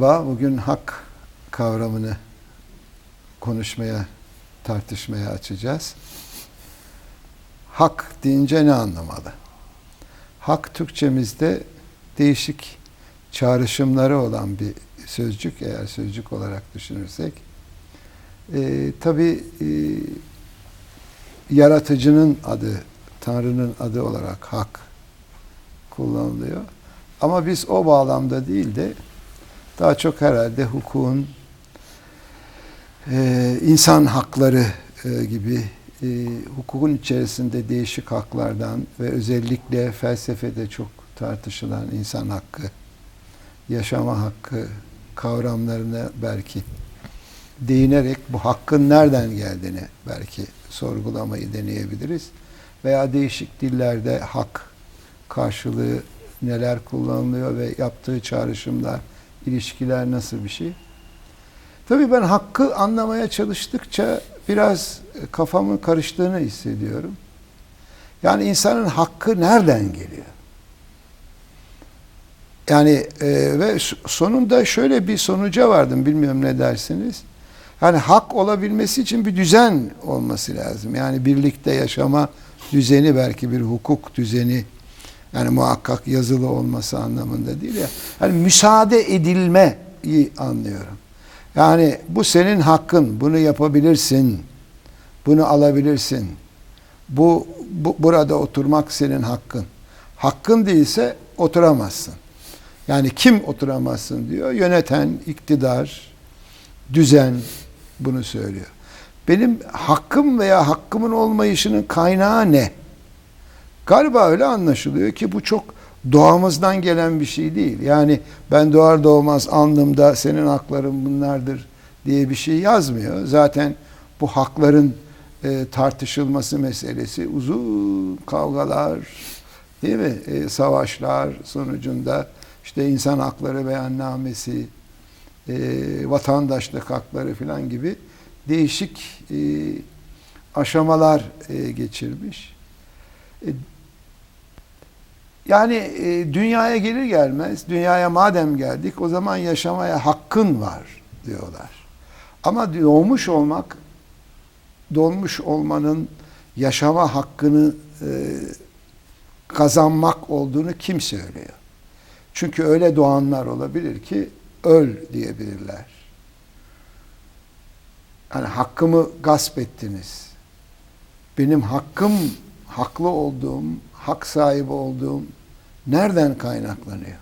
Merhaba, bugün hak kavramını konuşmaya, tartışmaya açacağız. Hak deyince ne anlamalı? Hak Türkçemizde değişik çağrışımları olan bir sözcük, eğer sözcük olarak düşünürsek. Ee, Tabi e, yaratıcının adı, Tanrı'nın adı olarak hak kullanılıyor. Ama biz o bağlamda değil de daha çok herhalde hukukun, e, insan hakları e, gibi e, hukukun içerisinde değişik haklardan ve özellikle felsefede çok tartışılan insan hakkı, yaşama hakkı kavramlarına belki değinerek bu hakkın nereden geldiğini belki sorgulamayı deneyebiliriz. Veya değişik dillerde hak karşılığı neler kullanılıyor ve yaptığı çağrışımlar, ilişkiler nasıl bir şey. Tabii ben hakkı anlamaya çalıştıkça biraz kafamın karıştığını hissediyorum. Yani insanın hakkı nereden geliyor? Yani e, ve sonunda şöyle bir sonuca vardım, bilmiyorum ne dersiniz. Yani hak olabilmesi için bir düzen olması lazım. Yani birlikte yaşama düzeni belki bir hukuk düzeni yani muhakkak yazılı olması anlamında değil ya. Yani müsaade edilmeyi anlıyorum. Yani bu senin hakkın. Bunu yapabilirsin. Bunu alabilirsin. Bu, bu burada oturmak senin hakkın. Hakkın değilse oturamazsın. Yani kim oturamazsın diyor. Yöneten, iktidar, düzen bunu söylüyor. Benim hakkım veya hakkımın olmayışının kaynağı ne? Galiba öyle anlaşılıyor ki bu çok doğamızdan gelen bir şey değil. Yani ben doğar doğmaz alnımda senin hakların bunlardır diye bir şey yazmıyor. Zaten bu hakların e, tartışılması meselesi uzun kavgalar, değil mi? E, savaşlar sonucunda işte insan hakları beyannamesi, e, vatandaşlık hakları falan gibi değişik e, aşamalar e, geçirmiş. E, yani e, dünyaya gelir gelmez, dünyaya madem geldik o zaman yaşamaya hakkın var diyorlar. Ama doğmuş olmak, doğmuş olmanın yaşama hakkını e, kazanmak olduğunu kim söylüyor? Çünkü öyle doğanlar olabilir ki öl diyebilirler. Yani hakkımı gasp ettiniz. Benim hakkım, haklı olduğum, hak sahibi olduğum nereden kaynaklanıyor?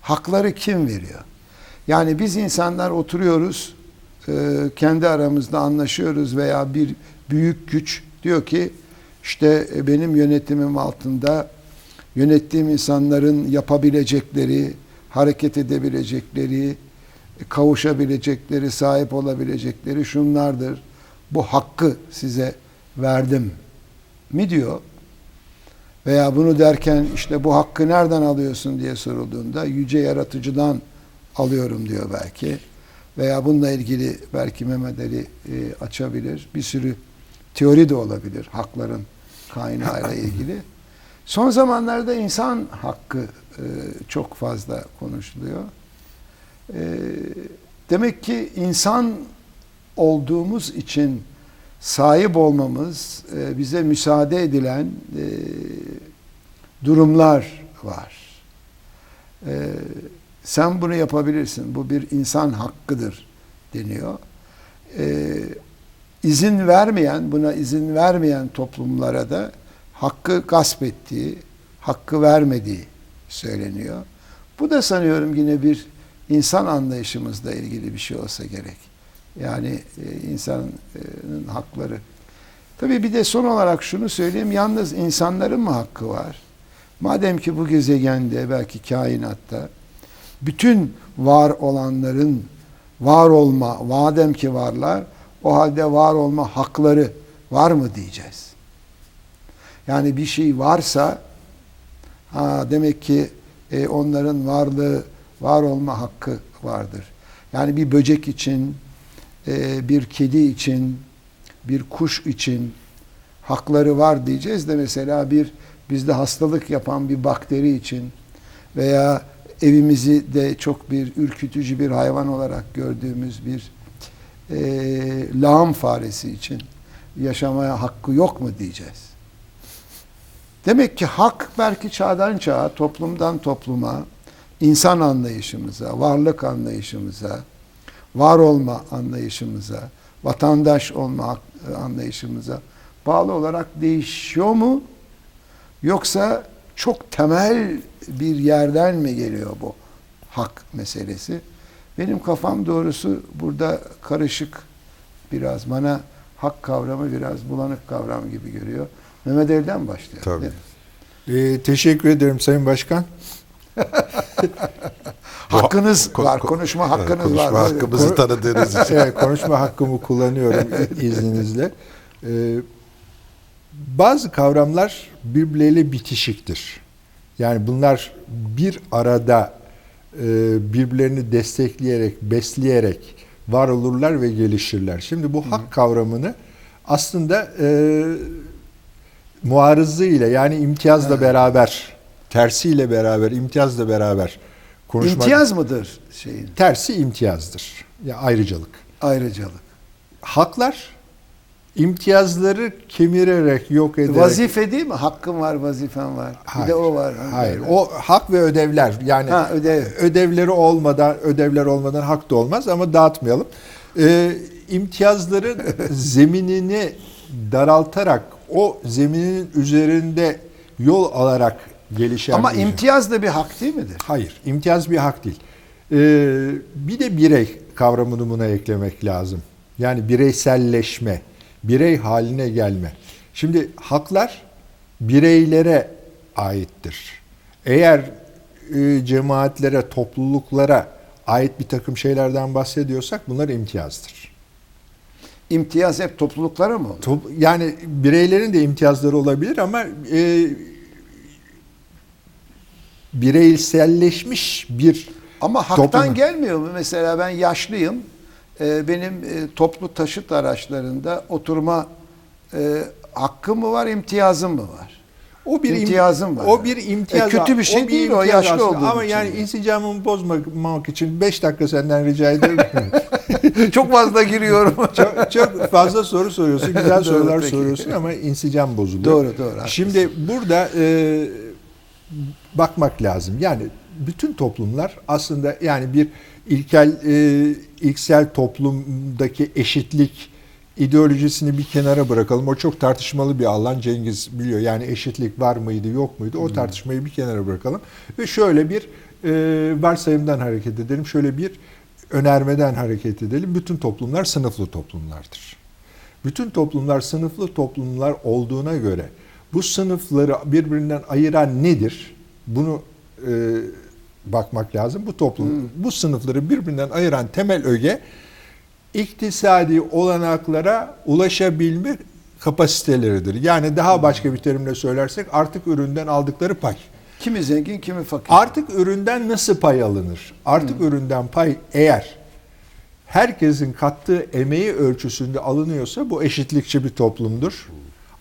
Hakları kim veriyor? Yani biz insanlar oturuyoruz, e, kendi aramızda anlaşıyoruz veya bir büyük güç diyor ki işte e, benim yönetimim altında yönettiğim insanların yapabilecekleri, hareket edebilecekleri, kavuşabilecekleri, sahip olabilecekleri şunlardır. Bu hakkı size verdim mi diyor. Veya bunu derken işte bu hakkı nereden alıyorsun diye sorulduğunda yüce yaratıcıdan alıyorum diyor belki. Veya bununla ilgili belki Mehmet Ali e, açabilir. Bir sürü teori de olabilir hakların kaynağıyla ilgili. Son zamanlarda insan hakkı e, çok fazla konuşuluyor. E, demek ki insan olduğumuz için sahip olmamız, e, bize müsaade edilen e, durumlar var. E, sen bunu yapabilirsin, bu bir insan hakkıdır deniyor. E, izin vermeyen, buna izin vermeyen toplumlara da hakkı gasp ettiği, hakkı vermediği söyleniyor. Bu da sanıyorum yine bir insan anlayışımızla ilgili bir şey olsa gerek. Yani e, insanın hakları. Tabii bir de son olarak şunu söyleyeyim. Yalnız insanların mı hakkı var? Madem ki bu gezegende belki kainatta bütün var olanların var olma, madem ki varlar o halde var olma hakları var mı diyeceğiz. Yani bir şey varsa ha, demek ki e, onların varlığı, var olma hakkı vardır. Yani bir böcek için, e, bir kedi için, bir kuş için hakları var diyeceğiz de mesela bir bizde hastalık yapan bir bakteri için veya evimizi de çok bir ürkütücü bir hayvan olarak gördüğümüz bir e, lağım faresi için yaşamaya hakkı yok mu diyeceğiz. Demek ki hak belki çağdan çağa, toplumdan topluma, insan anlayışımıza, varlık anlayışımıza, var olma anlayışımıza, vatandaş olma anlayışımıza bağlı olarak değişiyor mu? Yoksa çok temel bir yerden mi geliyor bu hak meselesi? Benim kafam doğrusu burada karışık biraz. Bana hak kavramı biraz bulanık kavram gibi görüyor. Mehmet Ev'den başlayalım. Tabii. Ee, teşekkür ederim Sayın Başkan. Hakkınız Ko- var, ko- konuşma Evet, hakkınız konuşma var. hakkımızı Konu- tanıdığınız için. Evet, konuşma hakkımı kullanıyorum izninizle. Ee, bazı kavramlar birbirleriyle bitişiktir. Yani bunlar bir arada e, birbirlerini destekleyerek, besleyerek var olurlar ve gelişirler. Şimdi bu hak kavramını aslında e, muarızıyla yani imtiyazla beraber, tersiyle beraber, imtiyazla beraber konuşmak. İmtiyaz mıdır şeyin? Tersi imtiyazdır. Ya ayrıcalık. Ayrıcalık. Haklar imtiyazları kemirerek yok ederek. Vazife değil mi? Hakkım var, vazifem var. Bir de o var. Hayır. O hak ve ödevler. Yani Ha, ödev. ödevleri olmadan ödevler olmadan hak da olmaz ama dağıtmayalım. Ee, imtiyazların zeminini daraltarak o zeminin üzerinde yol alarak gelişen Ama bir- imtiyaz da bir hak değil midir? Hayır, imtiyaz bir hak değil. Ee, bir de birey kavramını buna eklemek lazım. Yani bireyselleşme, birey haline gelme. Şimdi haklar bireylere aittir. Eğer e, cemaatlere, topluluklara ait bir takım şeylerden bahsediyorsak bunlar imtiyazdır. İmtiyaz hep topluluklara mı? Top- yani bireylerin de imtiyazları olabilir ama e, bireyselleşmiş bir Ama haktan Toplum- gelmiyor mu? Mesela ben yaşlıyım. Ee, benim e, toplu taşıt araçlarında oturma e, hakkım mı var, imtiyazım mı var? O bir im- İmtiyazım var. O bir imtiyaz. E, kötü bir şey değil o, imtiyaz yaşlı aslında. olduğum Ama için yani yani. insicamımı bozmamak için 5 dakika senden rica ederim. Çok fazla giriyorum. çok, çok fazla soru soruyorsun, güzel Doğru, sorular peki. soruyorsun ama insicam bozuluyor. Doğru, doğru, haklısın. Şimdi burada e, bakmak lazım. Yani bütün toplumlar aslında yani bir ilkel e, ilksel toplumdaki eşitlik ideolojisini bir kenara bırakalım. O çok tartışmalı bir alan. Cengiz biliyor. Yani eşitlik var mıydı, yok muydu? O tartışmayı bir kenara bırakalım. Ve şöyle bir e, varsayımdan hareket edelim. Şöyle bir önermeden hareket edelim. Bütün toplumlar sınıflı toplumlardır. Bütün toplumlar sınıflı toplumlar olduğuna göre bu sınıfları birbirinden ayıran nedir? Bunu e, bakmak lazım. Bu toplum, bu sınıfları birbirinden ayıran temel öge iktisadi olanaklara ulaşabilme kapasiteleridir. Yani daha başka bir terimle söylersek artık üründen aldıkları pay. kimi zengin, kimi fakir. Artık üründen nasıl pay alınır? Artık üründen pay eğer herkesin kattığı emeği ölçüsünde alınıyorsa bu eşitlikçi bir toplumdur.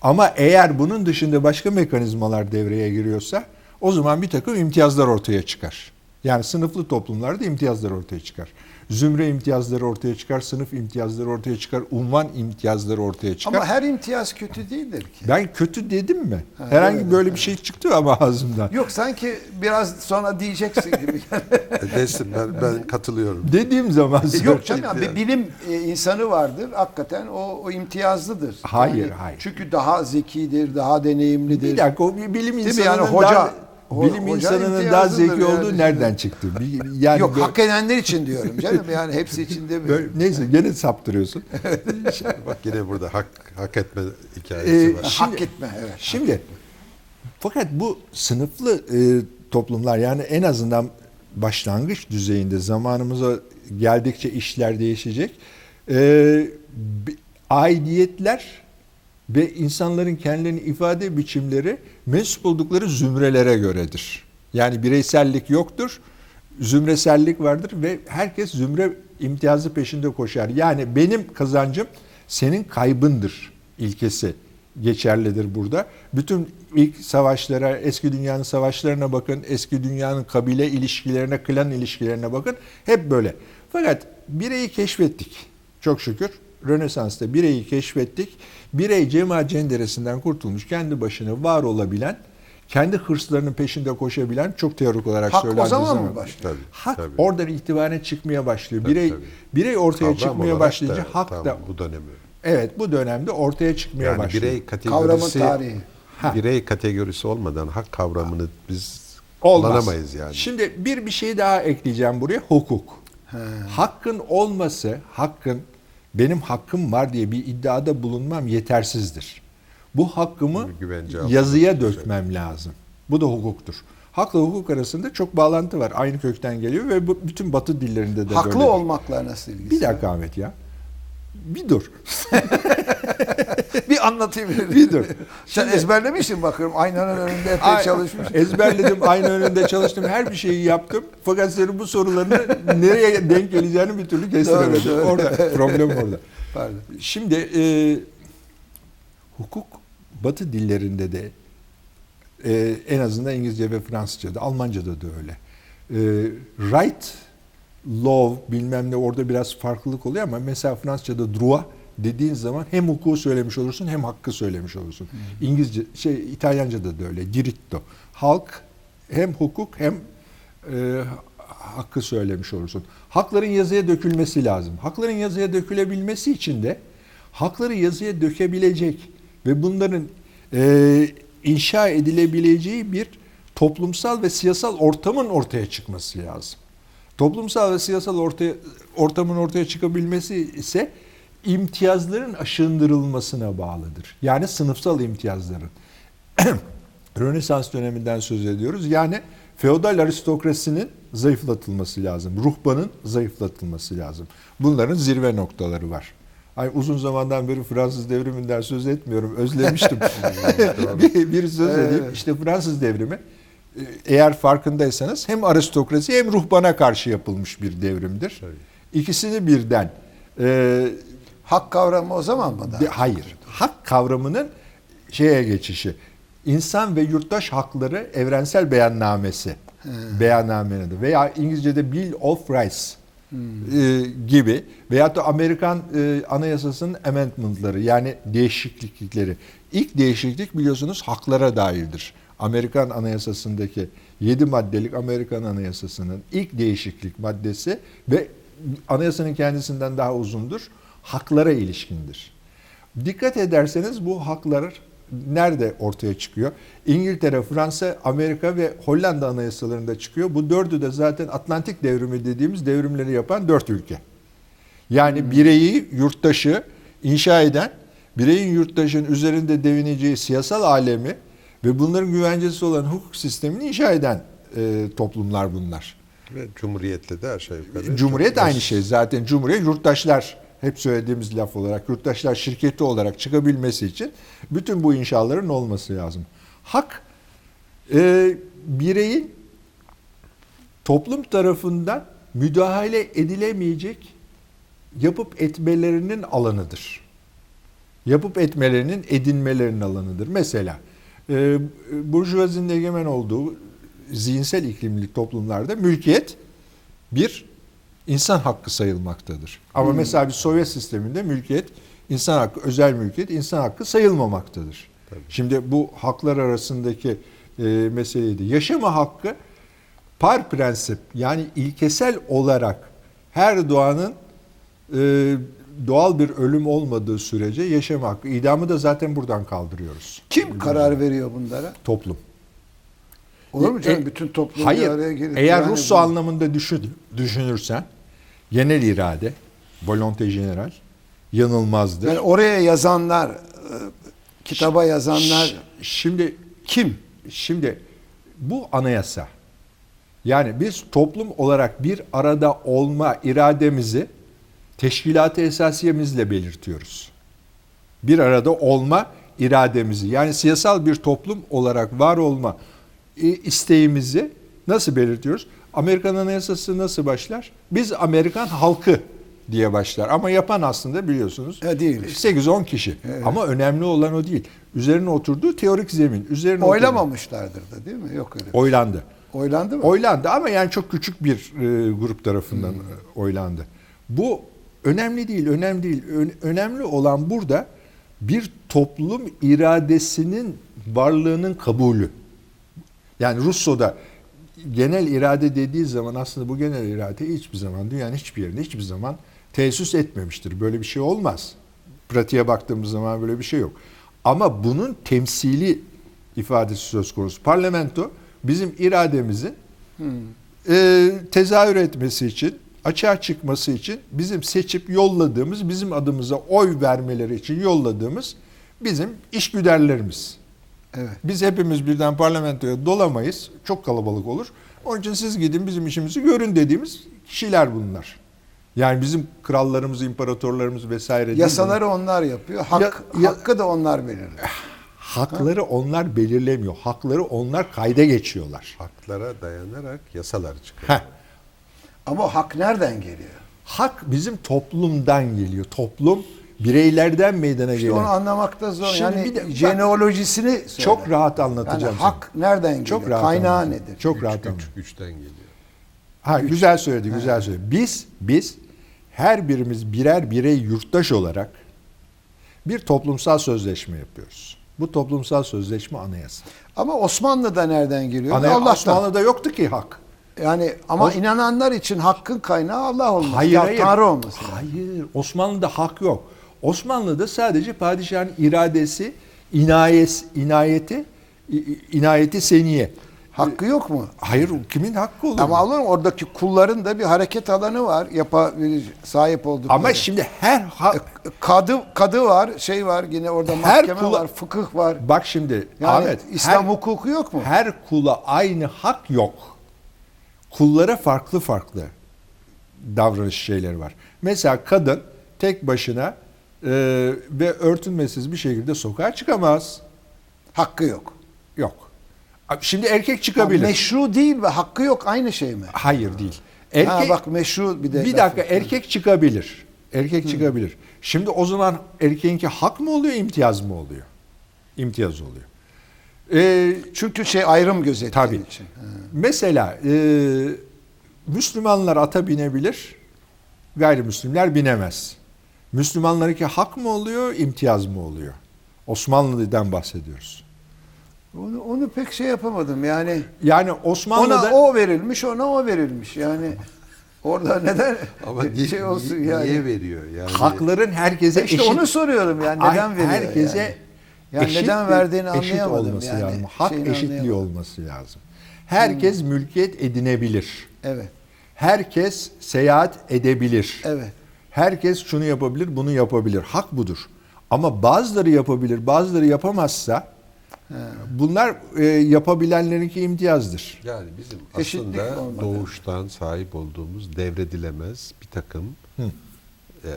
Ama eğer bunun dışında başka mekanizmalar devreye giriyorsa o zaman bir takım imtiyazlar ortaya çıkar. Yani sınıflı toplumlarda imtiyazlar ortaya çıkar. Zümre imtiyazları ortaya çıkar, sınıf imtiyazları ortaya çıkar, unvan imtiyazları ortaya çıkar. Ama her imtiyaz kötü değildir ki. Ben kötü dedim mi? Herhangi evet, böyle bir şey çıktı ama ağzımdan. Yok sanki biraz sonra diyeceksin gibi. E, Desin ben, ben katılıyorum. Dediğim zaman Yok canım ya, bir bilim e, insanı vardır. Hakikaten o, o imtiyazlıdır. Hayır, hayır. Çünkü daha zekidir, daha deneyimlidir. Bir dakika o bilim mi? insanının Yani hoca- daha, bilim insanının daha zeki yani. olduğu nereden çıktı? Yani Yok böyle- hak edenler için diyorum canım. Yani hepsi için böyle- demiyorum. neyse gene saptırıyorsun. Bak yine burada hak hak etme hikayesi Ee, var. Şimdi- hak etme evet. Şimdi fakat bu sınıflı e, toplumlar yani en azından başlangıç düzeyinde zamanımıza geldikçe işler değişecek. E, aidiyetler ve insanların kendilerini ifade biçimleri mensup oldukları zümrelere göredir. Yani bireysellik yoktur, zümresellik vardır ve herkes zümre imtiyazı peşinde koşar. Yani benim kazancım senin kaybındır ilkesi geçerlidir burada. Bütün ilk savaşlara, eski dünyanın savaşlarına bakın, eski dünyanın kabile ilişkilerine, klan ilişkilerine bakın. Hep böyle. Fakat bireyi keşfettik. Çok şükür. Rönesans'ta bireyi keşfettik. Birey cema cenderesinden kurtulmuş, kendi başına var olabilen, kendi hırslarının peşinde koşabilen çok teorik olarak Hak o söylendiği zaman zaman. mı başlıyor? Tabii, Hak tabii. oradan itibaren çıkmaya başlıyor. Tabii, Birey tabii. birey ortaya Kavram çıkmaya başlayınca da hak tam da bu dönemi. evet bu dönemde ortaya çıkmaya Yani başlıyor. birey Kavramın kategorisi tarihi. Ha. birey kategorisi olmadan hak kavramını biz Olmaz. kullanamayız yani. Şimdi bir bir şey daha ekleyeceğim buraya. Hukuk. Hakkın olması, hakkın benim hakkım var diye bir iddiada bulunmam yetersizdir. Bu hakkımı güvence yazıya dökmem lazım. Bu da hukuktur. Hakla hukuk arasında çok bağlantı var. Aynı kökten geliyor ve bu bütün batı dillerinde de Haklı böyledir. olmakla nasıl ilgisi? Bir dakika Ahmet ya. Bir dur. bir anlatayım. Bir dur. Sen ezberlemişsin bakıyorum. Aynanın önünde epey Ay- çalışmış. Ezberledim, aynı önünde çalıştım, her bir şeyi yaptım. Fakat senin bu sorularını nereye denk geleceğini bir türlü kestiremedim. Doğru, doğru. Orada, problem orada. Pardon. Şimdi e, hukuk Batı dillerinde de e, en azından İngilizce ve Fransızca'da, Almanca'da da öyle. E, right, law bilmem ne orada biraz farklılık oluyor ama mesela Fransızca'da droit dediğin zaman hem hukuku söylemiş olursun hem hakkı söylemiş olursun. İngilizce şey İtalyanca'da da öyle. Diritto. Halk hem hukuk hem e, hakkı söylemiş olursun. Hakların yazıya dökülmesi lazım. Hakların yazıya dökülebilmesi için de hakları yazıya dökebilecek ve bunların e, inşa edilebileceği bir toplumsal ve siyasal ortamın ortaya çıkması lazım. Toplumsal ve siyasal ortaya, ortamın ortaya çıkabilmesi ise imtiyazların aşındırılmasına bağlıdır. Yani sınıfsal imtiyazların. Rönesans döneminden söz ediyoruz. Yani feodal aristokrasinin zayıflatılması lazım. Ruhbanın zayıflatılması lazım. Bunların zirve noktaları var. Ay uzun zamandan beri Fransız devriminden söz etmiyorum. Özlemiştim. bir, bir söz edeyim. İşte Fransız devrimi eğer farkındaysanız hem aristokrasi hem ruhbana karşı yapılmış bir devrimdir. Tabii. İkisini birden e, Hak kavramı o zaman mı da? hayır. Hak kavramının şeye geçişi. İnsan ve yurttaş hakları evrensel beyannamesi. Beyannamenin adı. Veya İngilizce'de Bill of Rights e, gibi veyahut da Amerikan e, Anayasası'nın amendmentları yani değişiklikleri. İlk değişiklik biliyorsunuz haklara dairdir. Amerikan Anayasası'ndaki 7 maddelik Amerikan Anayasası'nın ilk değişiklik maddesi ve anayasanın kendisinden daha uzundur. Haklara ilişkindir. Dikkat ederseniz bu haklar nerede ortaya çıkıyor? İngiltere, Fransa, Amerika ve Hollanda anayasalarında çıkıyor. Bu dördü de zaten Atlantik devrimi dediğimiz devrimleri yapan dört ülke. Yani bireyi, yurttaşı inşa eden, bireyin yurttaşın üzerinde devineceği siyasal alemi ve bunların güvencesi olan hukuk sistemini inşa eden e, toplumlar bunlar. Ve Cumhuriyetle de aşağı yukarı. Cumhuriyet çok aynı şey. Zaten Cumhuriyet yurttaşlar hep söylediğimiz laf olarak yurttaşlar şirketi olarak çıkabilmesi için bütün bu inşaların olması lazım. Hak e, bireyin toplum tarafından müdahale edilemeyecek yapıp etmelerinin alanıdır. Yapıp etmelerinin edinmelerinin alanıdır. Mesela e, burjuvazinin egemen olduğu zihinsel iklimli toplumlarda mülkiyet bir insan hakkı sayılmaktadır. Ama mesela bir Sovyet sisteminde mülkiyet, insan hakkı, özel mülkiyet insan hakkı sayılmamaktadır. Şimdi bu haklar arasındaki e, meseleydi. Yaşama hakkı par prensip yani ilkesel olarak her doğanın e, doğal bir ölüm olmadığı sürece yaşam hakkı. İdamı da zaten buradan kaldırıyoruz. Kim karar veriyor bunlara? Toplum. Olur mu canım? E, Bütün toplum Hayır. bir araya gelip Eğer yani Russo bu- anlamında düşün, düşünürsen genel irade, volonté générale yanılmazdır. Yani oraya yazanlar, e, kitaba yazanlar Şimdi kim? Şimdi bu anayasa yani biz toplum olarak bir arada olma irademizi teşkilat-ı esasiyemizle belirtiyoruz. Bir arada olma irademizi yani siyasal bir toplum olarak var olma e, isteğimizi nasıl belirtiyoruz? Amerikan Anayasası nasıl başlar? Biz Amerikan halkı diye başlar. Ama yapan aslında biliyorsunuz E, değil işte. 8-10 kişi. Ama önemli olan o değil. Üzerine oturduğu teorik zemin. Üzerine Oylamamışlardır da değil mi? Yok öyle. şey. Oylandı. Oylandı mı? Oylandı ama yani çok küçük bir e, grup tarafından e, oylandı. Bu önemli değil, önemli değil. Önemli olan burada bir toplum iradesinin varlığının kabulü. Yani Russo'da genel irade dediği zaman aslında bu genel irade hiçbir zaman dünyanın hiçbir yerinde hiçbir zaman tesis etmemiştir. Böyle bir şey olmaz. Pratiğe baktığımız zaman böyle bir şey yok. Ama bunun temsili ifadesi söz konusu. Parlamento bizim irademizin e, tezahür etmesi için, açığa çıkması için bizim seçip yolladığımız, bizim adımıza oy vermeleri için yolladığımız bizim işgüderlerimiz. Evet. Biz hepimiz birden parlamentoya dolamayız. Çok kalabalık olur. Onun için siz gidin bizim işimizi görün dediğimiz kişiler bunlar. Yani bizim krallarımız, imparatorlarımız vesaire değil Yasaları onlar yapıyor. Hak, Ya- ya- hakkı da onlar belirliyor. Hakları onlar belirlemiyor. Hakları onlar kayda geçiyorlar. Haklara dayanarak yasalar çıkıyor. Heh. Ama hak nereden geliyor? Hak bizim toplumdan geliyor. Toplum bireylerden meydana İşte gelen. onu anlamakta zor. Şimdi yani bir de- jeneolojisini söyle. Çok rahat anlatacağım Yani sana. hak nereden geliyor? Çok rahat Kaynağı anlatacağım. nedir? Çok Güç, rahat güç, güçten geliyor. Ha güzel söyledi, güzel söyledi. Biz biz her birimiz birer birey yurttaş olarak bir toplumsal sözleşme yapıyoruz. Bu toplumsal sözleşme anayasa. Ama Osmanlı'da nereden geliyor? Anaya, Allah'tan. Osmanlı'da yoktu ki hak. Yani ama Os- inananlar için hakkın kaynağı Allah olması. Hayır, ya hayır. Tanrı olması. Hayır. Osmanlı'da hak yok. Osmanlı'da sadece padişahın iradesi, inayes, inayeti, inayeti seniye. Hakkı yok mu? Hayır, kimin hakkı olur? Ama alın oradaki kulların da bir hareket alanı var. Yapa, sahip oldukları. Ama şimdi her ha- kadı kadı var, şey var yine orada Her mahkeme kula- var, fıkıh var. bak şimdi Yani Ahmet, İslam her- hukuku yok mu? Her kula aynı hak yok. Kullara farklı farklı davranış şeyleri var. Mesela kadın tek başına e, ve örtünmesiz bir şekilde sokağa çıkamaz. Hakkı yok. Yok. Şimdi erkek Ha, çıkabilir. meşru değil ve hakkı yok aynı şey mi? Hayır değil. Erkek, Ha, bak meşru bir de. bir laf dakika var. erkek çıkabilir. Erkek çıkabilir. Şimdi o zaman erkeğinki hak mı oluyor, imtiyaz mı oluyor? İmtiyaz oluyor. Ee, Çünkü şey ayrım gözettiği Tabii. için. Ha. Mesela e, Müslümanlar ata binebilir, gayrimüslimler binemez. Müslümanlarınki hak mı oluyor, imtiyaz mı oluyor? Osmanlı'dan bahsediyoruz. Onu, onu pek şey yapamadım yani. Yani Osmanlı'da Ona o verilmiş, ona o verilmiş. Yani orada neden Ama bir niye, şey olsun niye, yani. niye veriyor? Yani hakların herkese İşte eşit onu soruyorum yani neden Ay- veriyor herkese yani? Yani eşit neden verdiğini eşit anlayamadım olması yani. lazım. Hak Şeyini eşitliği anlayamadım. Hmm. olması lazım. Herkes mülkiyet edinebilir. Evet. Herkes seyahat edebilir. Evet. Herkes şunu yapabilir, bunu yapabilir. Hak budur. Ama bazıları yapabilir, bazıları yapamazsa bunlar e, yapabilenlerinki imtiyazdır. Yani bizim Eşitlik aslında olmadı. doğuştan sahip olduğumuz devredilemez bir takım Hı. E,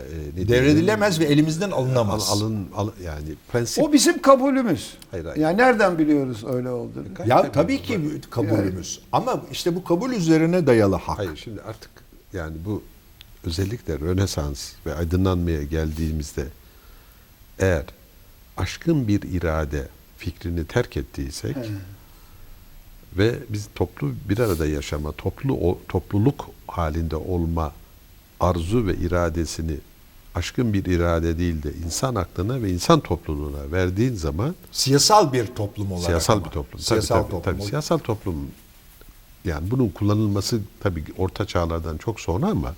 e? Devredilemez ve elimizden Al- alınamaz. alın, al- yani prensip O bizim kabulümüz. Hayır, hayır. Yani nereden biliyoruz öyle olduğunu? ya tabii ki kabulümüz. Ama işte bu kabul üzerine dayalı hak. Hayır şimdi artık yani bu özellikle Rönesans ve aydınlanmaya geldiğimizde eğer aşkın bir irade fikrini terk ettiysek ve biz toplu bir arada yaşama, toplu o, topluluk halinde olma arzu ve iradesini aşkın bir irade değil de insan aklına ve insan topluluğuna verdiğin zaman Siyasal bir toplum olarak. Siyasal ama. bir toplum. Siyasal tabii, tabii, toplum. tabii. Siyasal toplum yani bunun kullanılması tabii orta çağlardan çok sonra ama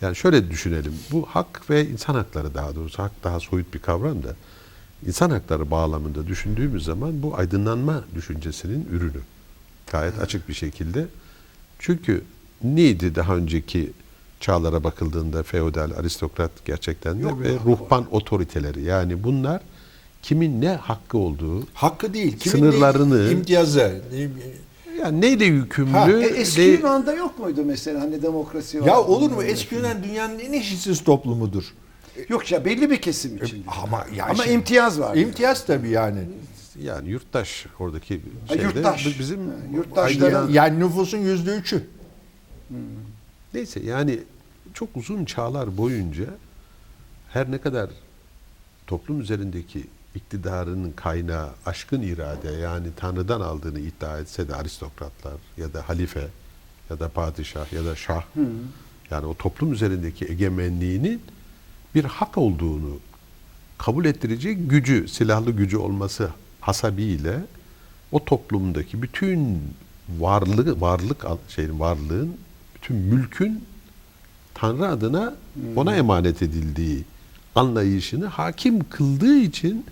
yani şöyle düşünelim. Bu hak ve insan hakları daha doğrusu hak daha soyut bir kavram da insan hakları bağlamında düşündüğümüz zaman bu aydınlanma düşüncesinin ürünü. Gayet açık bir şekilde. Çünkü neydi daha önceki çağlara bakıldığında feodal aristokrat gerçekten de Yok ve hak ruhban otoriteleri yani bunlar kimin ne hakkı olduğu Hakkı değil. Kimin Sınırlarını- ne imtiyazı. Yani neyle yükümlü? Ha, e, eski ne- Yunan'da yok muydu mesela hani demokrasi var? Ya olur mu? Eski Yunan dünyanın en eşitsiz toplumudur. Yok ya belli bir kesim için. Ama ya Ama şimdi- imtiyaz var. İmtiyaz tabii yani. yani yurttaş oradaki şeyde yurttaş. bizim yurttaşların- Yani nüfusun yüzde üçü. Neyse yani çok uzun çağlar boyunca her ne kadar toplum üzerindeki iktidarının kaynağı aşkın irade yani Tanrı'dan aldığını iddia etse de aristokratlar ya da halife ya da padişah ya da şah yani o toplum üzerindeki egemenliğinin bir hak olduğunu kabul ettirecek gücü, silahlı gücü olması hasabiyle o toplumdaki bütün varlığı, varlık şeyin varlığın, bütün mülkün Tanrı adına ona emanet edildiği anlayışını hakim kıldığı için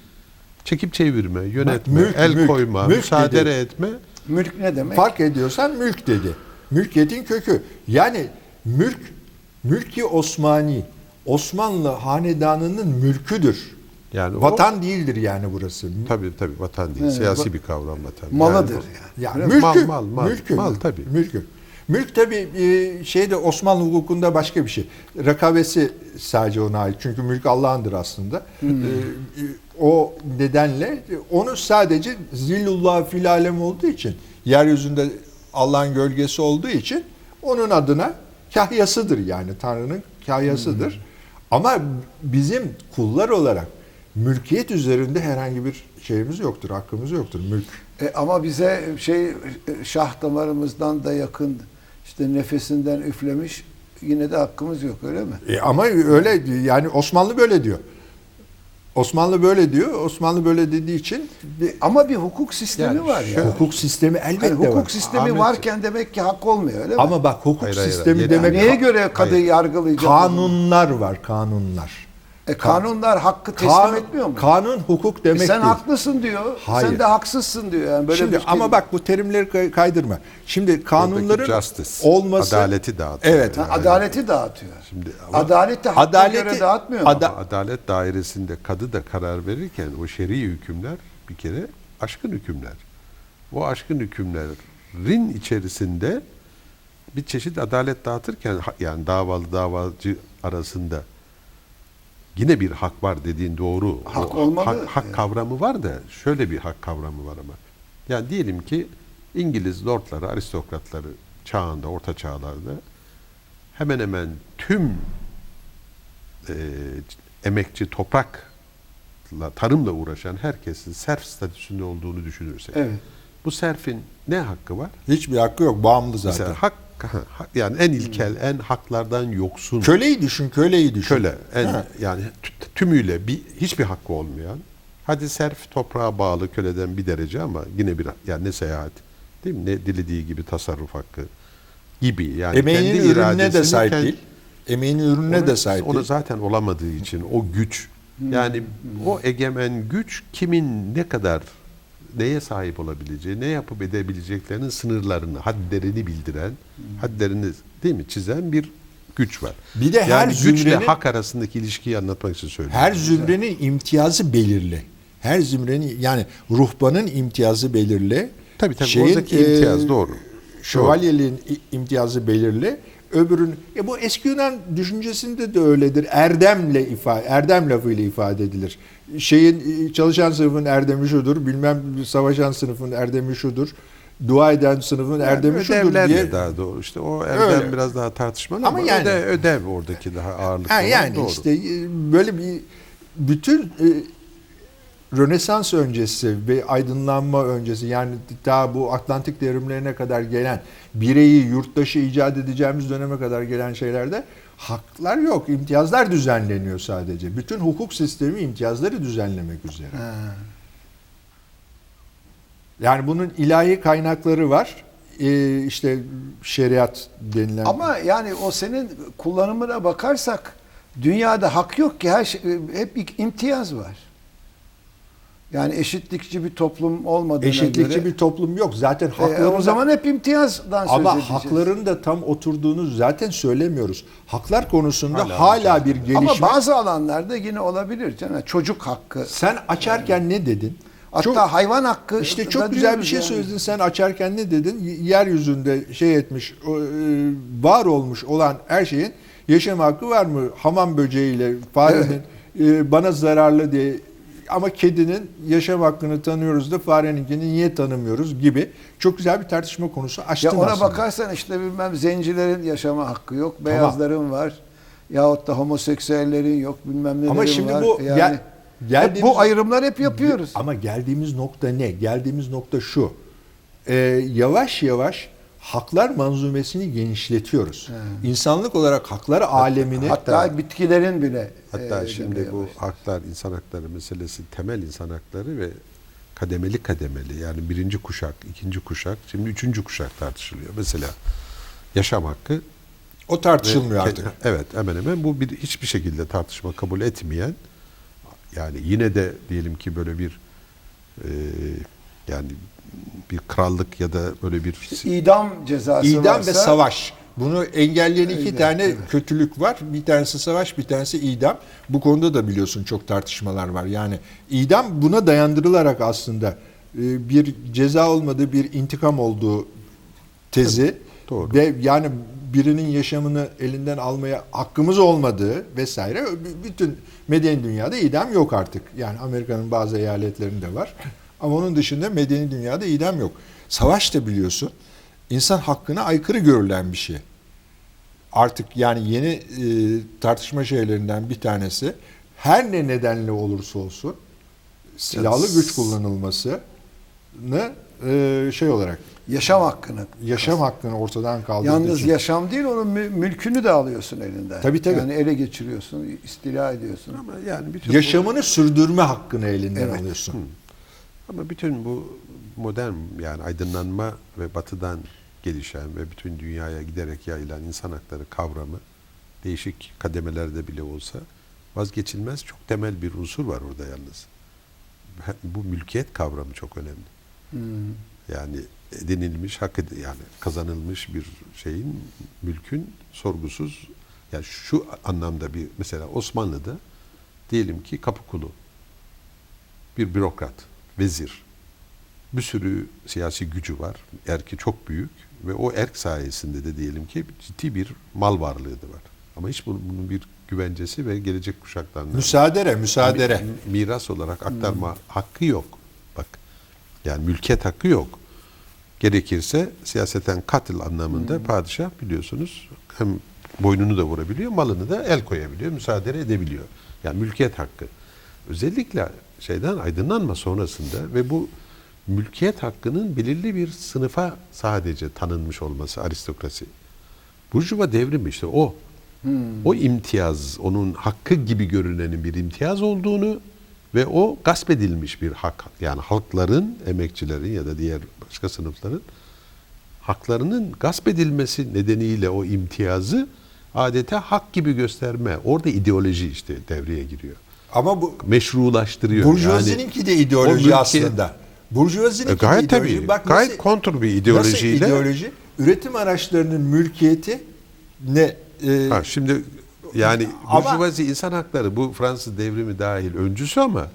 çekip çevirme, yönetme, mülk, el mülk, koyma, mülk müsaade dedi. etme. Mülk ne demek? Fark ediyorsan mülk dedi. Mülkiyetin kökü. Yani mülk, mülki Osmani, Osmanlı hanedanının mülküdür. Yani o- Vatan değildir yani burası. Tabii tabii vatan değil. Evet, siyasi bir kavram vatan. Malıdır Yani yani. Ya Öyle mi? mülkü, Mal, mal, mal. mülkü, Mal tabii. Mülkü. Mülk tabi şeyde Osmanlı hukukunda başka bir şey. Rakabesi sadece ona ait. Çünkü mülk Allah'ındır aslında. Hmm. Ee, o nedenle onu sadece zillullah fil alem olduğu için yeryüzünde Allah'ın gölgesi olduğu için onun adına kahyasıdır yani Tanrı'nın kahyasıdır. Hmm. Ama bizim kullar olarak mülkiyet üzerinde herhangi bir şeyimiz yoktur, hakkımız yoktur. Mülk E, ama bize şey e, şah damarımızdan da yakın işte nefesinden üflemiş yine de hakkımız yok öyle mi? E ama öyle yani Osmanlı böyle diyor. Osmanlı böyle diyor. Osmanlı böyle dediği için Bir- ama bir hukuk sistemi Yani var ya. hukuk sistemi elbette Hani hukuk var. sistemi Ahmet- varken demek ki hak olmuyor öyle mi? Ama bak hukuk Hayır, sistemi hayır. demek Neye göre kadı yargılayacak? kanunlar var, kanunlar. E, kanunlar hakkı teslim Kan- etmiyor mu? Kanun hukuk E, demek sen değil. haklısın diyor. Hayır. Sen de haksızsın diyor. Yani böyle Şimdi bir ama bak bu terimleri kay- kaydırma. Şimdi kanunların justice, olması adaleti dağıtıyor. Evet. Ha, adaleti dağıtıyor. Şimdi ama- adaleti hakka Adaleti- göre dağıtmıyor mu? Ada- Ama adalet dairesinde kadı da karar verirken o şer'i hükümler bir kere aşkın hükümler. O aşkın hükümlerin içerisinde bir çeşit adalet dağıtırken yani davalı davacı arasında yine bir hak var dediğin doğru. Hak O olmalı. Hak, hak Yani. kavramı var da şöyle bir hak kavramı var ama. Yani diyelim ki İngiliz lordları, aristokratları çağında, orta çağlarda hemen hemen tüm e, emekçi toprakla tarımla uğraşan herkesin serf statüsünde olduğunu düşünürsek. Evet. Bu serfin ne hakkı var? hiçbir hakkı yok. Bağımlı zaten. Mesela hak, hak- yani en ilkel, en haklardan yoksun Köleyi düşün, köleyi düşün. köle, en Ha. yani tü- tümüyle bir hiçbir hakkı olmayan. Hadi serf toprağa bağlı köleden bir derece ama yine bir yani ne seyahat, değil mi? Ne dilediği gibi tasarruf hakkı gibi yani Emeğinin kendi ürününe de sahip kend- değil. Emeğinin ürününe Ona- de sahip Ona değil. zaten olamadığı için o güç Hmm. yani o egemen güç kimin ne kadar neye sahip olabileceği, ne yapıp edebileceklerinin sınırlarını, hadlerini bildiren, hadlerini değil mi çizen bir güç var. Bir de her yani güçle zümrenin- hak arasındaki ilişkiyi anlatmak için söylüyorum. Her zümrenin imtiyazı belirli. Her zümrenin yani ruhbanın imtiyazı belirli. Tabii, tabii, oradaki imtiyaz, doğru. Şövalyeliğin imtiyazı belirli. Öbürün e bu eski Yunan düşüncesinde de öyledir. Erdemle ifade erdem lafıyla ifade edilir. Şeyin e, çalışan sınıfın erdemi şudur, bilmem savaşan sınıfın erdemi şudur. Dua eden sınıfın erdemi şudur diye. daha doğru. İşte o erdem Öyle. biraz daha tartışmalı Ama ama, yani- öde- ödev oradaki daha ağırlıklı yani doğru. işte e, böyle bir bütün e, Rönesans öncesi ve aydınlanma öncesi yani daha bu Atlantik devrimlerine kadar gelen bireyi, yurttaşı icat edeceğimiz döneme kadar gelen şeylerde haklar yok. imtiyazlar düzenleniyor sadece. Bütün hukuk sistemi imtiyazları düzenlemek üzere. Ha. Yani bunun ilahi kaynakları var. E, işte şeriat denilen. Ama yani o senin kullanımına bakarsak dünyada hak yok ki her şey, hep imtiyaz var. Yani eşitlikçi bir toplum olmadığına eşitlikçi göre bir toplum yok. Zaten e, hakların o zaman hep imtiyazdan söz Ama edeceğiz. hakların da tam oturduğunu zaten söylemiyoruz. Haklar konusunda hala, Hala bir gelişme. Ama bazı alanlarda yine olabilir canım. Çocuk hakkı. Sen açarken ne dedin? Hatta Çok- hayvan hakkı. işte çok güzel bir şey yani. söyledin. Sen açarken ne dedin? Yeryüzünde şey etmiş, e, var olmuş olan her şeyin yaşam hakkı var mı? Hamam böceğiyle farenin e, bana zararlı diye ama kedinin yaşam hakkını tanıyoruz da fareninkini niye tanımıyoruz gibi çok güzel bir tartışma konusu açtın Ya ona aslında. bakarsan işte bilmem zencilerin yaşama hakkı yok, beyazların var. yahut da homoseksüellerin yok bilmem nelerin Ama şimdi var. bu yani gel- hep bu ayrımlar hep yapıyoruz. Ama geldiğimiz nokta ne? Geldiğimiz nokta şu. Ee, yavaş yavaş haklar manzumesini genişletiyoruz. İnsanlık olarak haklar alemini Hatta bitkilerin bile Hatta e, şimdi bu başladı. haklar, insan hakları meselesi temel insan hakları ve kademeli kademeli yani birinci kuşak, ikinci kuşak, şimdi üçüncü kuşak tartışılıyor. Mesela yaşam hakkı o tartışılmıyor ve- artık. Evet hemen hemen bu bir hiçbir şekilde tartışma kabul etmeyen yani yine de diyelim ki böyle bir e, yani bir krallık ya da böyle bir idam cezası İdam varsa ve savaş. Bunu engelleyen iki Evet, tane evet. kötülük var. Bir tanesi savaş, bir tanesi idam. Bu konuda da biliyorsun çok tartışmalar var. Yani idam buna dayandırılarak aslında e, bir ceza olmadığı, bir intikam olduğu tezi doğru. ve yani birinin yaşamını elinden almaya hakkımız olmadığı vesaire bütün medeni dünyada idam yok artık. Yani Amerika'nın bazı eyaletlerinde var. Ama onun dışında medeni dünyada idam yok. Savaş da biliyorsun insan hakkına aykırı görülen bir şey. Artık yani yeni e, tartışma şeylerinden bir tanesi her ne nedenle olursa olsun silahlı güç kullanılmasını e, şey olarak yaşam hakkını. yaşam hakkını ortadan kaldırdığı Yalnız için. yaşam değil onun mü- mülkünü de alıyorsun elinden. Tabii, tabii. Yani ele geçiriyorsun, istila ediyorsun. ama yani bütün bu- yaşamını sürdürme hakkını elinden Evet. alıyorsun. Ama bütün bu modern yani aydınlanma ve batıdan gelişen ve bütün dünyaya giderek yayılan insan hakları kavramı değişik kademelerde bile olsa vazgeçilmez çok temel bir unsur var orada yalnız. Bu mülkiyet kavramı çok önemli. Hmm. Yani edinilmiş, hak ed- yani kazanılmış bir şeyin, mülkün sorgusuz yani şu anlamda bir mesela Osmanlı'da diyelim ki kapı kulu bir bürokrat, vezir. Bir sürü siyasi gücü var. Erki çok büyük ve o erk sayesinde de diyelim ki ciddi bir mal varlığı da var. Ama hiç bunun, bunun bir güvencesi ve gelecek kuşaklarına Müsaadere, müsaadere. mi- miras olarak aktarma hakkı yok. Bak yani mülkiyet hakkı yok. Gerekirse siyaseten katil anlamında padişah biliyorsunuz hem boynunu da vurabiliyor, malını da el koyabiliyor, müsaade edebiliyor. Yani mülkiyet hakkı. Özellikle şeyden aydınlanma sonrasında ve bu mülkiyet hakkının belirli bir sınıfa sadece tanınmış olması aristokrasi. Burjuva devrimi işte o. O imtiyaz, onun hakkı gibi görünenin bir imtiyaz olduğunu ve o gasp edilmiş bir hak. Yani halkların, emekçilerin ya da diğer başka sınıfların haklarının gasp edilmesi nedeniyle o imtiyazı adeta hak gibi gösterme. Orada ideoloji işte devreye giriyor. Ama bu Meşrulaştırıyor. Burjuvazininki de ideoloji mülkiyet- aslında. Burjuvazininki E, gayet de ideoloji. tabii. Bak gayet nasıl- kontur bir Nasıl ideolojiyle. ideoloji? Üretim araçlarının mülkiyeti ne? e, Ha, şimdi yani Ama- burjuvazi insan hakları bu Fransız devrimi dahil öncüsü ama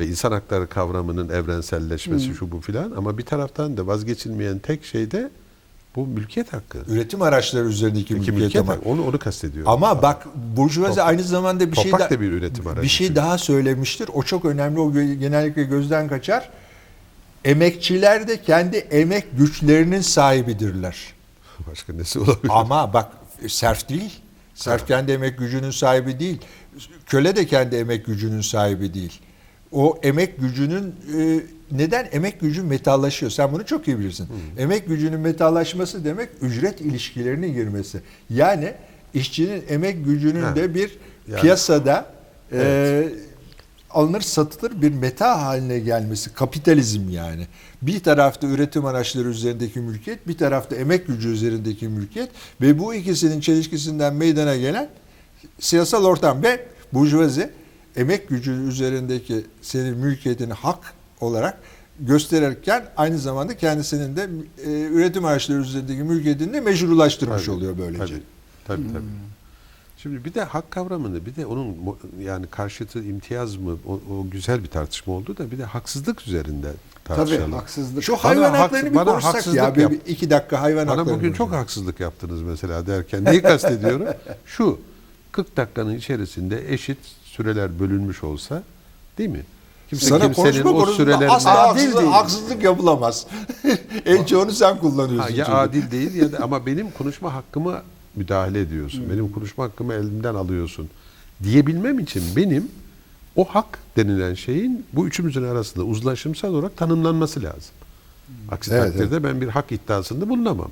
ve insan hakları kavramının evrenselleşmesi şu bu filan ama bir taraftan da vazgeçilmeyen tek şey de bu mülkiyet hakkı. üretim araçları üzerindeki Peki mülkiyet, mülkiyet hakkı onu onu kastediyorum. Ama bak burjuvazi Top- aynı zamanda bir şey da- da bir üretim aracı Bir şey çünkü. daha söylemiştir. O çok önemli. O genellikle gözden kaçar. Emekçiler de kendi emek güçlerinin sahibidirler. başka nesi olabilir? Ama bak serf değil. Serf kendi emek gücünün sahibi değil. Köle de kendi emek gücünün sahibi değil. O emek gücünün e, neden emek gücü metallaşıyor? Sen bunu çok iyi bilirsin. Emek gücünün metallaşması demek ücret ilişkilerine girmesi. Yani işçinin emek gücünün Ha. de bir Yani- piyasada e, Evet. alınır satılır bir meta haline gelmesi kapitalizm yani. Bir tarafta üretim araçları üzerindeki mülkiyet, bir tarafta emek gücü üzerindeki mülkiyet ve bu ikisinin çelişkisinden meydana gelen siyasal ortam ve burjuvazi emek gücü üzerindeki senin mülkiyetini hak olarak gösterirken aynı zamanda kendisinin de e, üretim araçları üzerindeki mülkiyetini de meşrulaştırmış Tabii, oluyor böylece. Tabii, tabii, tabii. Şimdi bir de hak kavramını bir de onun yani karşıtı imtiyaz mı o, o güzel bir tartışma oldu da bir de haksızlık üzerinde Tabii tartışalım. haksızlık. Şu Bana hayvan haks- haklarını bir bana konuşsak haksızlık ya. Bir, yap. bir iki dakika hayvan Bana hakları. bugün çok haksızlık yaptınız mesela derken neyi kastediyorum? Şu 40 dakikanın içerisinde eşit süreler bölünmüş olsa değil mi? Kimse Sana konuşma o sürelerine asla Adil haksızlık, değil. haksızlık yapılamaz. en çoğunu sen kullanıyorsun. Ha, ya çünkü. adil değil ya da ama benim konuşma hakkımı müdahale ediyorsun. Benim konuşma hakkımı elimden alıyorsun diyebilmem için benim o hak denilen şeyin bu üçümüzün arasında uzlaşımsal olarak tanımlanması lazım. Aksi Evet, takdirde ben bir hak iddiasında bulunamam.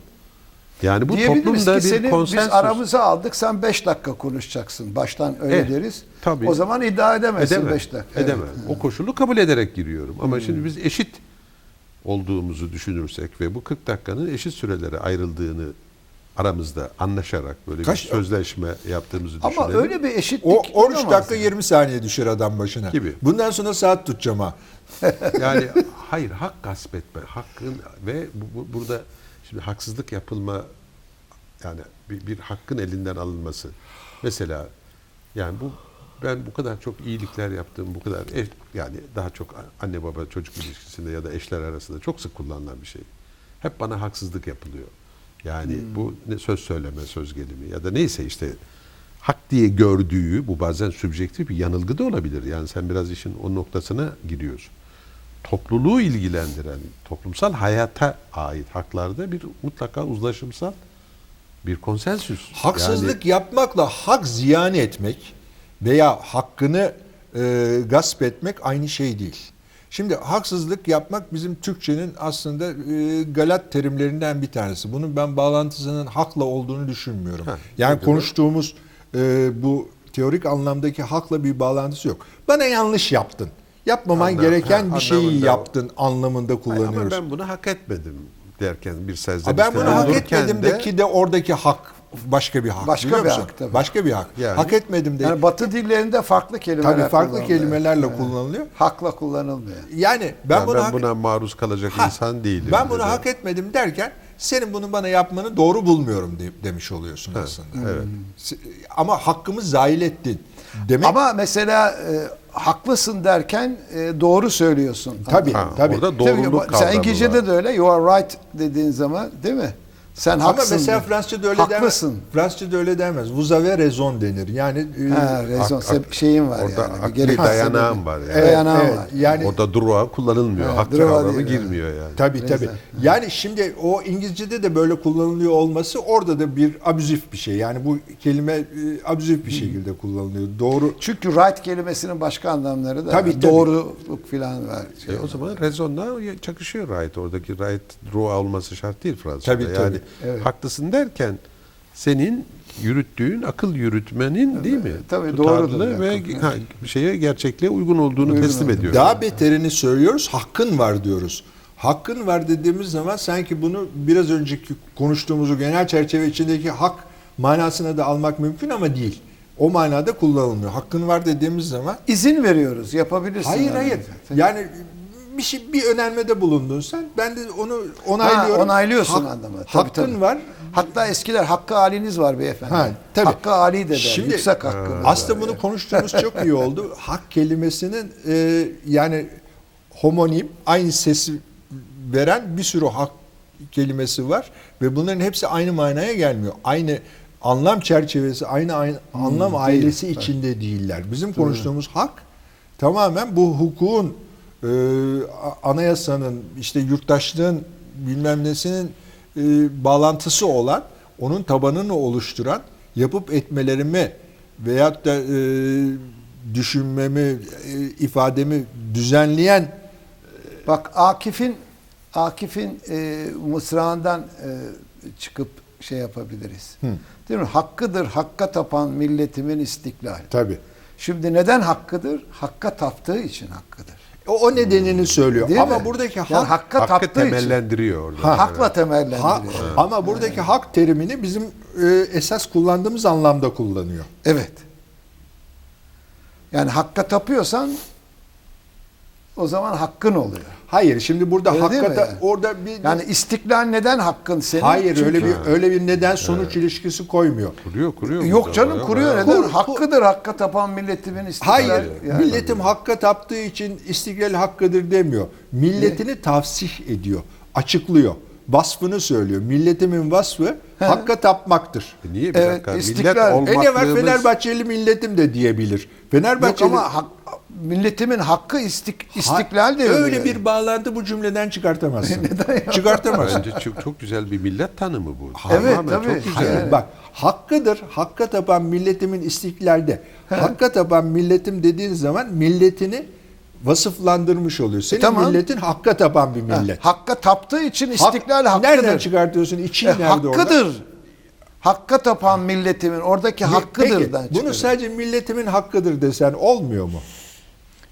Yani bu Diyebiliriz toplumda ki bir seni biz konsensus aramıza aldık sen 5 dakika konuşacaksın. Baştan öyle Eh, deriz. tabii. O zaman iddia edemezsin edemem. 5 dakika. Edemem. Evet. O koşulu kabul ederek giriyorum. Ama şimdi biz eşit olduğumuzu düşünürsek ve bu 40 dakikanın eşit sürelere ayrıldığını aramızda anlaşarak böyle Kaç- bir sözleşme yaptığımızı Ama düşünelim. öyle bir eşitlik O 13 olamaz dakika yani. 20 saniye düşer adam başına. Gibi. Bundan sonra saat tutacağım ha. Yani hayır hak gasp etme. Hakkın ve bu, bu- burada şimdi haksızlık yapılma yani bir, bir hakkın elinden alınması. Mesela yani bu ben bu kadar çok iyilikler yaptığım bu kadar ev, yani daha çok anne baba çocuk ilişkisinde ya da eşler arasında çok sık kullanılan bir şey. Hep bana haksızlık yapılıyor. Yani bu ne söz söyleme, söz gelimi ya da neyse işte hak diye gördüğü bu bazen sübjektif bir yanılgı da olabilir. Yani sen biraz işin o noktasına giriyorsun. Topluluğu ilgilendiren, toplumsal hayata ait haklarda bir mutlaka uzlaşımsal bir konsensüs. Haksızlık yapmakla hak ziyan etmek veya hakkını e, gasp etmek aynı şey değil. Şimdi haksızlık yapmak bizim Türkçenin aslında e, galat terimlerinden bir tanesi. Bunun ben bağlantısının hakla olduğunu düşünmüyorum. Ha, yani konuştuğumuz e, bu teorik anlamdaki hakla bir bağlantısı yok. Bana yanlış yaptın. Yapmaman Anlam- gereken ha, bir şeyi yaptın anlamında yani, Hayır, kullanıyoruz. ama ben bunu hak etmedim derken bir Ha, serzenişte ben bunu hak etmedim de ki de oradaki hak başka bir hak. Başka bir hak tabii. Başka bir hak. Yani- hak etmedim de. Yani Batı dillerinde farklı kelimeler tabii farklı kelimelerle Evet. kullanılıyor. Hakla kullanılmıyor. Yani ben ben, bunu ben hak buna maruz kalacak Ha, insan değilim. Ben bunu dedi. hak etmedim derken senin bunu bana yapmanı doğru bulmuyorum de- demiş oluyorsun aslında. evet. Ama hakkımı zahil ettin. Demek Ama mesela e, haklısın derken e, doğru söylüyorsun. tabii Ha, tabii. orada Tabii, doğruluk sen kavramı İngilizce'de var. de öyle. You are right dediğin zaman değil mi? Sen Ama haklısın. mesela. Fransızca'da öyle Haklısın. denmez. Fransızca'da öyle denmez. Vous avez raison denir. Yani e, Ha, rezon, Ak- ak- şeyin var orada yani. Akli dayanağım var yani. Evet, Dayanağım evet. var. Yani Orada droit kullanılmıyor. Evet, hak droit kavramı girmiyor yani. Tabii tabii. Yani şimdi o İngilizce'de de böyle kullanılıyor olması orada da bir abüzif bir şey. Yani bu kelime e, abüzif bir şekilde kullanılıyor. Doğru. Çünkü right kelimesinin başka anlamları da Tabii, var. tabii. doğruluk falan var. Şey E, o zaman rezonla çakışıyor right. Oradaki right droit olması şart değil Fransızca'da. Tabii, tabii. Yani Evet. haklısın derken senin yürüttüğün akıl yürütmenin değil mi? Tabii, doğrudur ve ha, şeye gerçekliğe uygun olduğunu Uygun teslim ediyor. Daha beterini söylüyoruz. Hakkın var diyoruz. Hakkın var dediğimiz zaman sanki bunu biraz önceki konuştuğumuzu genel çerçeve içindeki hak manasına da almak mümkün ama değil. O manada kullanılmıyor. Hakkın var dediğimiz zaman İzin veriyoruz. Yapabilirsin. hayır yani. hayır. Yani bir şey bir önermede bulundun sen. Ben de onu Ha, onaylıyorum. onaylıyorsun Hak- anlamı. Tabii, hakkın tabii. var. Hatta eskiler hakkı haliniz var beyefendi. Ha, tabii. Hakkı Ali de der. Şimdi- yüksek hakkı. Aslında bunu konuştuğumuz çok iyi oldu. Hak kelimesinin e, yani homonim aynı sesi veren bir sürü hak kelimesi var ve bunların hepsi aynı manaya gelmiyor. Aynı anlam çerçevesi, aynı, aynı anlam değil. ailesi içinde değiller. Bizim konuştuğumuz hak tamamen bu hukukun e, anayasanın işte yurttaşlığın bilmem nesinin e, bağlantısı olan onun tabanını oluşturan yapıp etmelerimi veyahut da e, düşünmemi, e, ifademi düzenleyen Bak Akif'in Akif'in e, mısrağından e, çıkıp şey yapabiliriz. Değil mi? Hakkıdır hakka tapan milletimin istiklal. tabi. Şimdi neden hakkıdır? Hakka taptığı için hakkıdır. O, o nedenini söylüyor. Değil Ama mi? buradaki hak, Yani hakka Hakkı taptığı için. temellendiriyor orada. Ha. Hakla temellendiriyor. hak- ama buradaki hak terimini bizim e, esas kullandığımız anlamda kullanıyor. Evet. Yani hakka tapıyorsan o zaman hakkın oluyor. Hayır, şimdi burada Öyle yani? orada bir Yani istiklal neden hakkın senin? hayır öyle Çünkü- bir öyle bir neden sonuç ilişkisi koymuyor. Kuruyor, kuruyor. Yok canım bayağı- kuruyor bayağı- neden? Kur- Hakkıdır hakka tapan milletimin istiklal. Hayır, Yani- milletim hakka taptığı için istiklal hakkıdır demiyor. Milletini tavsih ediyor, açıklıyor. Vasfını söylüyor. Milletimin vasfı hakka tapmaktır. E Niye bir Evet, dakika? istiklal. Millet E E ne var olmaklığımız... Fenerbahçeli milletim de diyebilir. Yok Fenerbahçeli ama hak- milletimin hakkı istik, istiklal de öyle bir bağlantı bu cümleden çıkartamazsın. Çıkartamazsın. Bence çok, çok güzel bir millet tanımı bu. Evet, Tamamen tabii. Çok güzel. Hayır Evet. bak hakkıdır. Hakka tapan milletimin istiklalde. Hakka tapan milletim dediğin zaman milletini vasıflandırmış oluyor. Senin Tamam. milletin hakka tapan bir Ha, millet. Hakka taptığı için Hak- istiklal hakkıdır. Nereden çıkartıyorsun? İçin E, nerede orada? hakkıdır. Hakka tapan milletimin oradaki Peki, hakkıdırdan bunu çıkarıyor. sadece milletimin hakkıdır desen olmuyor mu?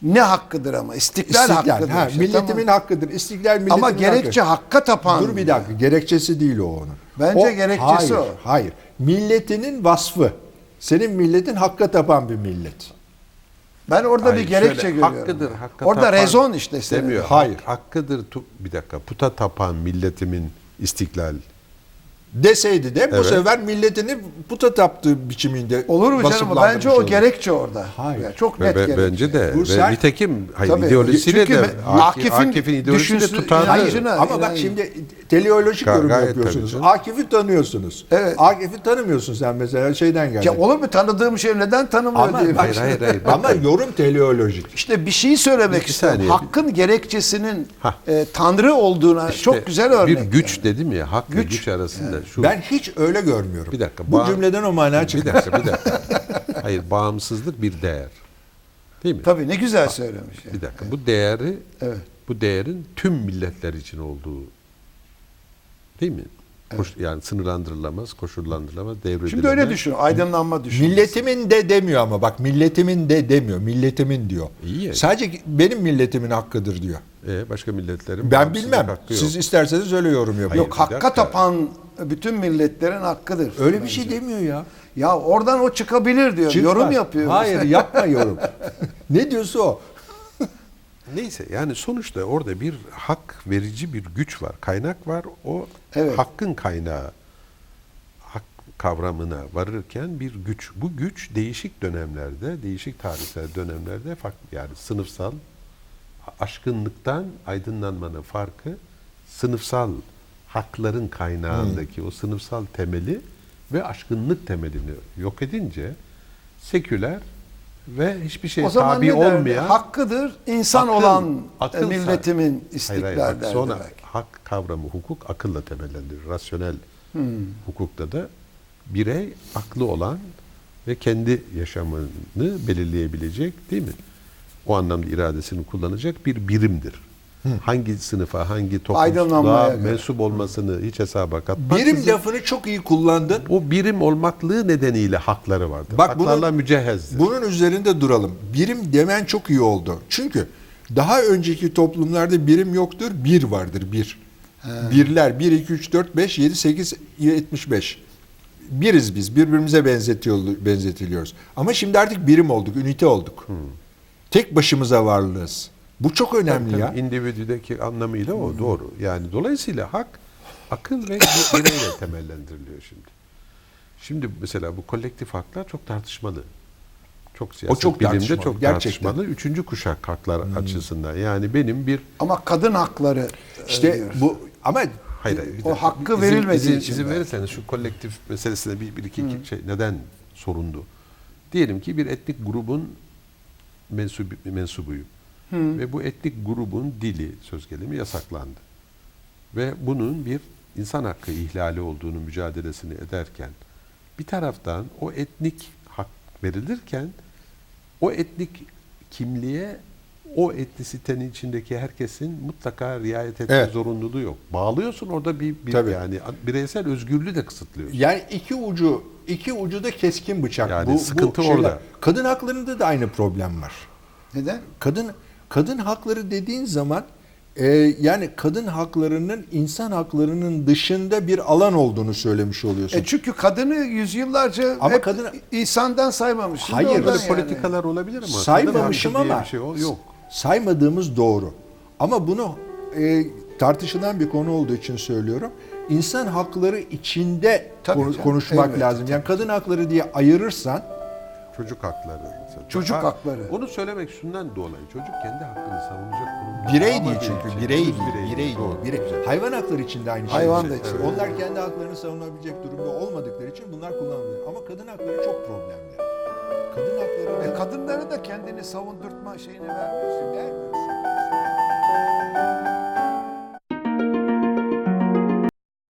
Ne hakkıdır ama? İstiklal, İstiklal. hakkıdır. Ha, işte, milletimin tamam. hakkıdır. İstiklal milletimin Ama gerekçe hakkı. hakka tapan. Dur bir dakika. Gerekçesi değil o onun. Bence O- gerekçesi hayır, o. Hayır. Milletinin vasfı. Senin milletin hakka tapan bir millet. Ben orada Hayır, bir gerekçe şöyle, görüyorum. Hakkıdır, hakka orada tapan rezon işte. Demiyor. Hayır. Hakkıdır. bir dakika. Puta tapan milletimin istiklal. Deseydi de bu Evet. sefer milletini puta taptığı biçiminde Olur mu canım? Bence o olur. gerekçe orada. Hayır. Yani çok net ve- gerekçe. bence de. Bu ve nitekim hayır, Tabii. ideolojisiyle Çünkü de Akif'in, Akif'in ideolojisiyle düşünsün- tutarlı. Hayır. Ama bak inancına. şimdi teleolojik Ga- yorum yapıyorsunuz. Akif'i tanıyorsunuz. Evet. Akif'i tanımıyorsun sen mesela şeyden geldi. Ya olur mu tanıdığım şey neden tanımıyor ama, diye. bak Hayır, hayır, hayır. ama yorum teleolojik. İşte bir şey söylemek istiyorum. Hakkın gerekçesinin e, Tanrı olduğuna İşte çok güzel örnek. Bir güç yani. dedim ya. Hak güç arasında. Şu, Ben hiç öyle görmüyorum. Bir dakika, Bu bağ- cümleden o mana bir çıktı. dakika bir dakika. Hayır bağımsızlık bir değer. Değil mi? Tabii ne güzel söylemiş. yani. Bir dakika. Bu değeri Evet. bu değerin tüm milletler için olduğu değil mi? Koş- yani sınırlandırılamaz, koşullandırılamaz, devredilemez. Şimdi öyle düşün. Aydınlanma düşün. Milletimin de demiyor ama bak milletimin de demiyor. Milletimin diyor. İyi ya. Sadece benim milletimin hakkıdır diyor. Ee, başka milletlerin Ben bilmem. Siz isterseniz öyle yorum yapın. Hayır, Yok bir hakka tapan bütün milletlerin hakkıdır. Öyle bir bence. şey demiyor ya. Ya oradan o çıkabilir diyor. Çıkmaz. Yorum yapıyor. Hayır yapma yorum. ne diyorsa o. Neyse yani sonuçta orada bir hak verici bir güç var, kaynak var. O Evet. hakkın kaynağı, hak kavramına varırken bir güç. Bu güç değişik dönemlerde, değişik tarihsel dönemlerde farklı yani sınıfsal aşkınlıktan aydınlanmanın farkı sınıfsal hakların kaynağındaki o sınıfsal temeli ve aşkınlık temelini yok edince seküler ve hiçbir şey tabi olmayan Hakkıdır insan Akıl- olan akıl milletimin istiklal hayır, sonra belki. hak kavramı hukuk akılla temellendirir. Rasyonel Hmm. hukukta da birey aklı olan ve kendi yaşamını belirleyebilecek değil mi? O anlamda iradesini kullanacak bir birimdir. Hangi sınıfa, hangi topluluğa mensup olmasını hiç hesaba katmak. Birim lafını çok iyi kullandın. o birim olmaklığı nedeniyle hakları vardır. Bak bunun- Haklarla mücehhezdir. Bunun üzerinde duralım. Birim demen çok iyi oldu. Çünkü daha önceki toplumlarda birim yoktur, bir vardır, bir. Birler, 1, 2, 3, 4, 5, 7, 8, 75. Biriz biz, birbirimize benzetiyor, benzetiliyoruz. Ama şimdi artık birim olduk, ünite olduk. Tek başımıza varlığız. Bu çok önemli Tabii, ya. tabii, individüdeki anlamıyla o doğru. Yani dolayısıyla hak akıl ve bireyle temellendiriliyor şimdi. Şimdi mesela bu kolektif haklar çok tartışmalı. Çok siyaset çok bilimde tartışmalı, çok gerçekten. tartışmalı. Üçüncü kuşak haklar açısından. Yani benim bir Ama kadın hakları e, İşte diyor. bu ama hayır, hayır, O dakika. hakkı İzin- verilmediği izin, için izin verirseniz şu kolektif meselesine bir, bir iki, iki şey neden sorundu? Diyelim ki bir etnik grubun mensub, mensubuyum. Ve bu etnik grubun dili, söz gelimi yasaklandı. Ve bunun bir insan hakkı ihlali olduğunu mücadelesini ederken bir taraftan o etnik hak verilirken o etnik kimliğe o etnisitenin içindeki herkesin mutlaka riayet etme Evet. zorunluluğu yok. Bağlıyorsun orada bir, bir Tabii. yani bireysel özgürlüğü de kısıtlıyorsun. Yani iki ucu iki ucu da keskin bıçak. Yani sıkıntı orada. Kadın haklarında da aynı problem var. Neden? Kadın kadın hakları dediğin zaman e, yani kadın haklarının insan haklarının dışında bir alan olduğunu söylemiş oluyorsun. E çünkü kadını yüzyıllarca Ama hep kadın- insandan saymamış. Şimdi Hayır, böyle yani. politikalar olabilir ama Saymamışım ama bir şey yok. saymadığımız doğru. Ama bunu e, tartışılan bir konu olduğu için söylüyorum. İnsan hakları içinde Tabii konu- canım, konuşmak elbette, lazım. Yani kadın hakları diye ayırırsan Çocuk hakları. Çocuk Ha, hakları. Onu söylemek şundan dolayı. Çocuk kendi hakkını savunacak konumda. Birey değil çünkü için. birey değil, Henüz birey değil. Doğru. Birey. Hayvan hakları için de aynı şey. Hayvan da Evet. için. Onlar kendi haklarını savunabilecek durumda olmadıkları için bunlar kullanılıyor. Ama kadın hakları çok problemli. Kadın hakları E kadınlara da kendini savundurtma şeyini vermiyorsun. vermiyorsun.